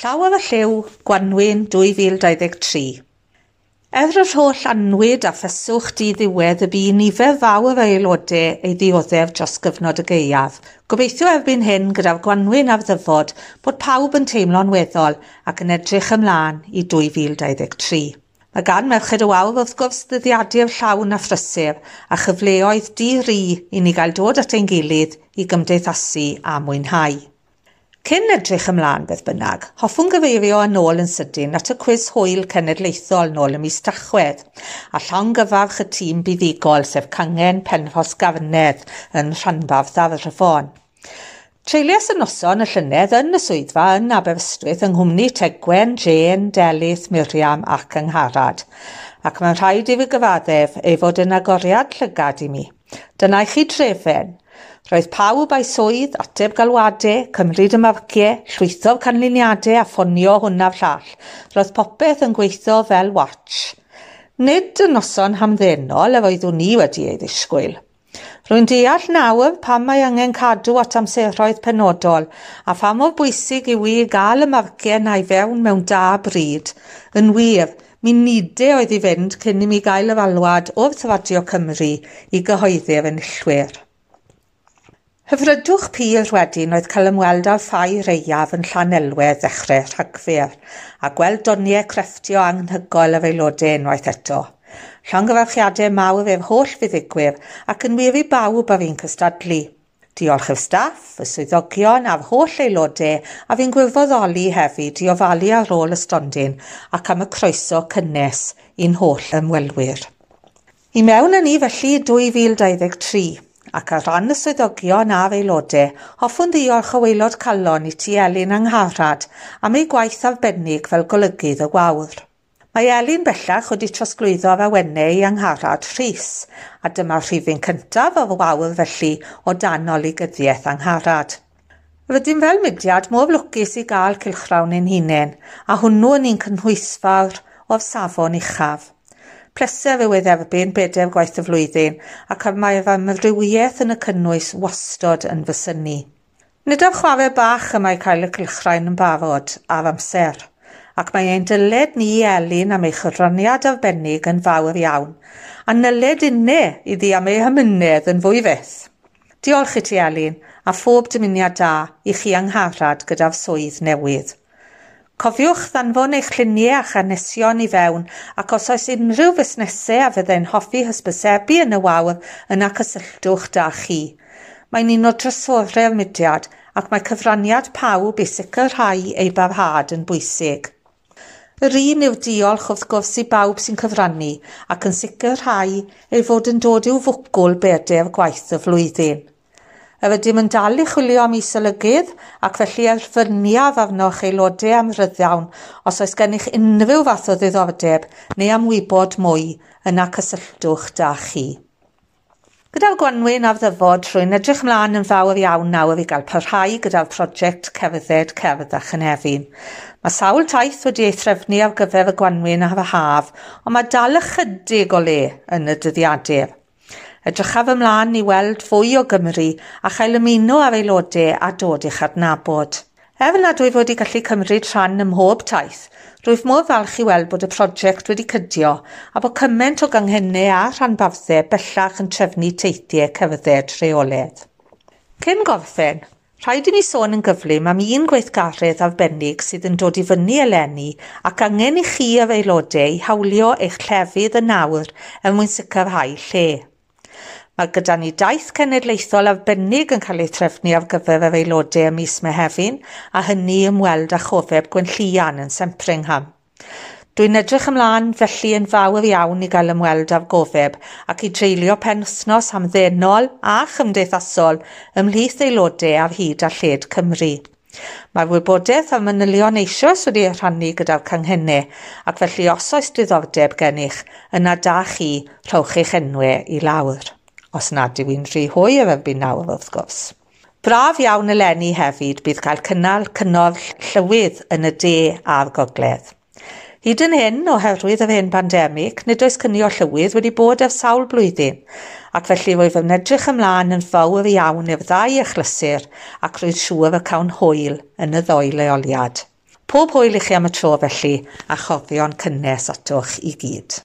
Llaw y Lliw, Gwanwyn 2023. Er yr holl anwyd a ffyswch di ddiwedd y bu nifer fawr o aelodau ei ddioddef dros gyfnod y geiaf. Gobeithio erbyn hyn gyda'r gwanwyn a'r ddyfod bod pawb yn teimlo'n weddol ac yn edrych ymlaen i 2023. Mae gan Merched y Wawr wrth gwrs ddyddiadur llawn a phrysur a chyfleoedd di-ri i ni gael dod at ein gilydd i gymdeithasu a mwynhau. Cyn edrych ymlaen beth bynnag, hoffwn gyfeirio yn ôl yn sydyn at y cwis hwyl cenedlaethol nôl ym mis Tachwedd a llawn gyfarch y tîm buddigol sef Cangen Penfos Gafnedd yn Rhanbarth ar Rhyfon. Treulias y noson y llynedd yn y swyddfa yn Aberystwyth yng Nghymru Tegwen, Jane, Delyth, Miriam ac Yngharad. Ac mae'n rhaid i fi gyfaddef ei fod yn agoriad llygad i mi. Dyna i chi trefen, Roedd pawb a'i swydd, ateb galwadau, cymryd y marciau, llwytho'r canlyniadau a ffonio hwnna'r llall. Roedd popeth yn gweithio fel watch. Nid y noson hamddenol y roeddwn ni wedi ei ddisgwyl. Rwy'n deall nawr pam mae angen cadw at amseroedd penodol a pham o bwysig i wi gael y marciau na i fewn mewn da bryd. Yn wir, mi nidau oedd i fynd cyn i mi gael y falwad o'r Tyfadio Cymru i gyhoeddi'r enillwyr. Hyfrydwch pul wedyn oedd cael ymweld â'r ffai reiaf yn Llanelwedd ddechrau Rhagfyr a gweld doniau crefftio anghygol y feilodau unwaith eto. Llongyfarchiadau mawr ef holl fuddigwyr ac yn i bawb a fi'n cystadlu. Diolch i'r staff, y swyddogion a'r holl aelodau a fi'n gwirfoddoli hefyd i ofalu ar ôl y stondin ac am y croeso cynnes i'n holl ymwelwyr. I mewn yn ni felly 2023 ac ar ran y swyddogion a'r aelodau, hoffwn ddiolch o waelod calon i ti Elin Angharad am ei gwaith arbennig fel golygydd y gwawr. Mae Elin bellach wedi trosglwyddo'r awennau i Angharad Rhys, a dyma rhifyn cyntaf o'r wawr felly o dan oligyddiaeth Angharad. Rydym fel mudiad mor lwcus i gael cilchrawn ein hunain, a hwnnw yn un cynhwysfawr o'r safon uchaf. Pleser yw ei dderbyn bedair gwaith y flwyddyn ac mae'r amrywiaeth yn y cynnwys wastod yn fysynu. Nid o'r chwarae bach y mae cael y cylchrain yn barod ar amser, ac mae ein dyled ni i elin am ei chyrroniad arbennig yn fawr iawn, a nyled unne iddi am ei hymynedd yn fwy fyth. Diolch i ti Elin a phob dymuniad da i chi angharad gyda'r swydd newydd. Cofiwch ddanfon eich lluniau a chanesion i fewn ac os oes unrhyw fusnesau a fyddai'n hoffi hysbysebu yn y wawr yna cysylltwch da chi. Mae'n un o drysorau'r mudiad ac mae cyfraniad pawb i sicrhau ei barhad yn bwysig. Yr un yw diolch wrth gwrs i bawb sy'n cyfrannu ac yn sicrhau ei fod yn dod i'w fwcwl bedair gwaith y flwyddyn a rydym yn dal i chwilio am isolygydd ac felly erfyniaf arnoch aelodau am ryddawn os oes gennych unrhyw fath o ddiddordeb neu am wybod mwy yna cysylltwch da chi. Gyda'r gwanwyn a'r ddyfod, rwy'n edrych mlaen yn fawr iawn nawr i gael parhau gyda'r prosiect cerdded cerdd a chynefin. Mae sawl taith wedi ei threfnu ar gyfer y gwanwyn a'r haf, ond mae dal ychydig o le yn y dyddiadur. Edrychaf ymlaen i weld fwy o Gymru a chael ymuno ar aelodau a dod i'ch adnabod. Er nad wyf wedi gallu cymryd rhan ym mhob taith, rwyf modd falch i weld bod y prosiect wedi cydio a bod cymaint o ganghennau a rhanbarthau bellach yn trefnu teithiau cerdded rheoledd. Cyn gorffen, rhaid i ni sôn yn gyflym am un gweithgaredd arbennig sydd yn dod i fyny eleni ac angen i chi yr aelodau hawlio eich llefydd yn nawr er mwyn sicrhau lle. Mae gyda ni daith cenedlaethol arbennig yn cael ei trefnu ar gyfer yr aelodau ym mis Mehefin a hynny ymweld â chofeb Gwenllian yn Sempringham. Dwi'n edrych ymlaen felly yn fawr iawn i gael ymweld â'r gofeb ac i dreulio penwthnos hamddenol a chymdeithasol ymhlith aelodau ar hyd a lled Cymru. Mae'r wybodaeth am manylion eisoes wedi rhannu gyda'r canghennau ac felly os oes diddordeb gennych yna da chi rhowch eich enwau i lawr os nad yw hi'n rhy hwy am erbyn nawr wrth gwrs. Braf iawn eleni hefyd bydd cael cynnal cynnodd llywydd yn y de a'r gogledd. Hyd yn hyn, oherwydd yr hyn pandemig, nid oes cynio llywydd wedi bod ers sawl blwyddyn, ac felly roedd yn edrych ymlaen yn fawr iawn i'r ddau achlysur ac roedd siŵr y cawn hwyl yn y ddoi leoliad. Pob hwyl i chi am y tro felly, a chofio'n cynnes atoch i gyd.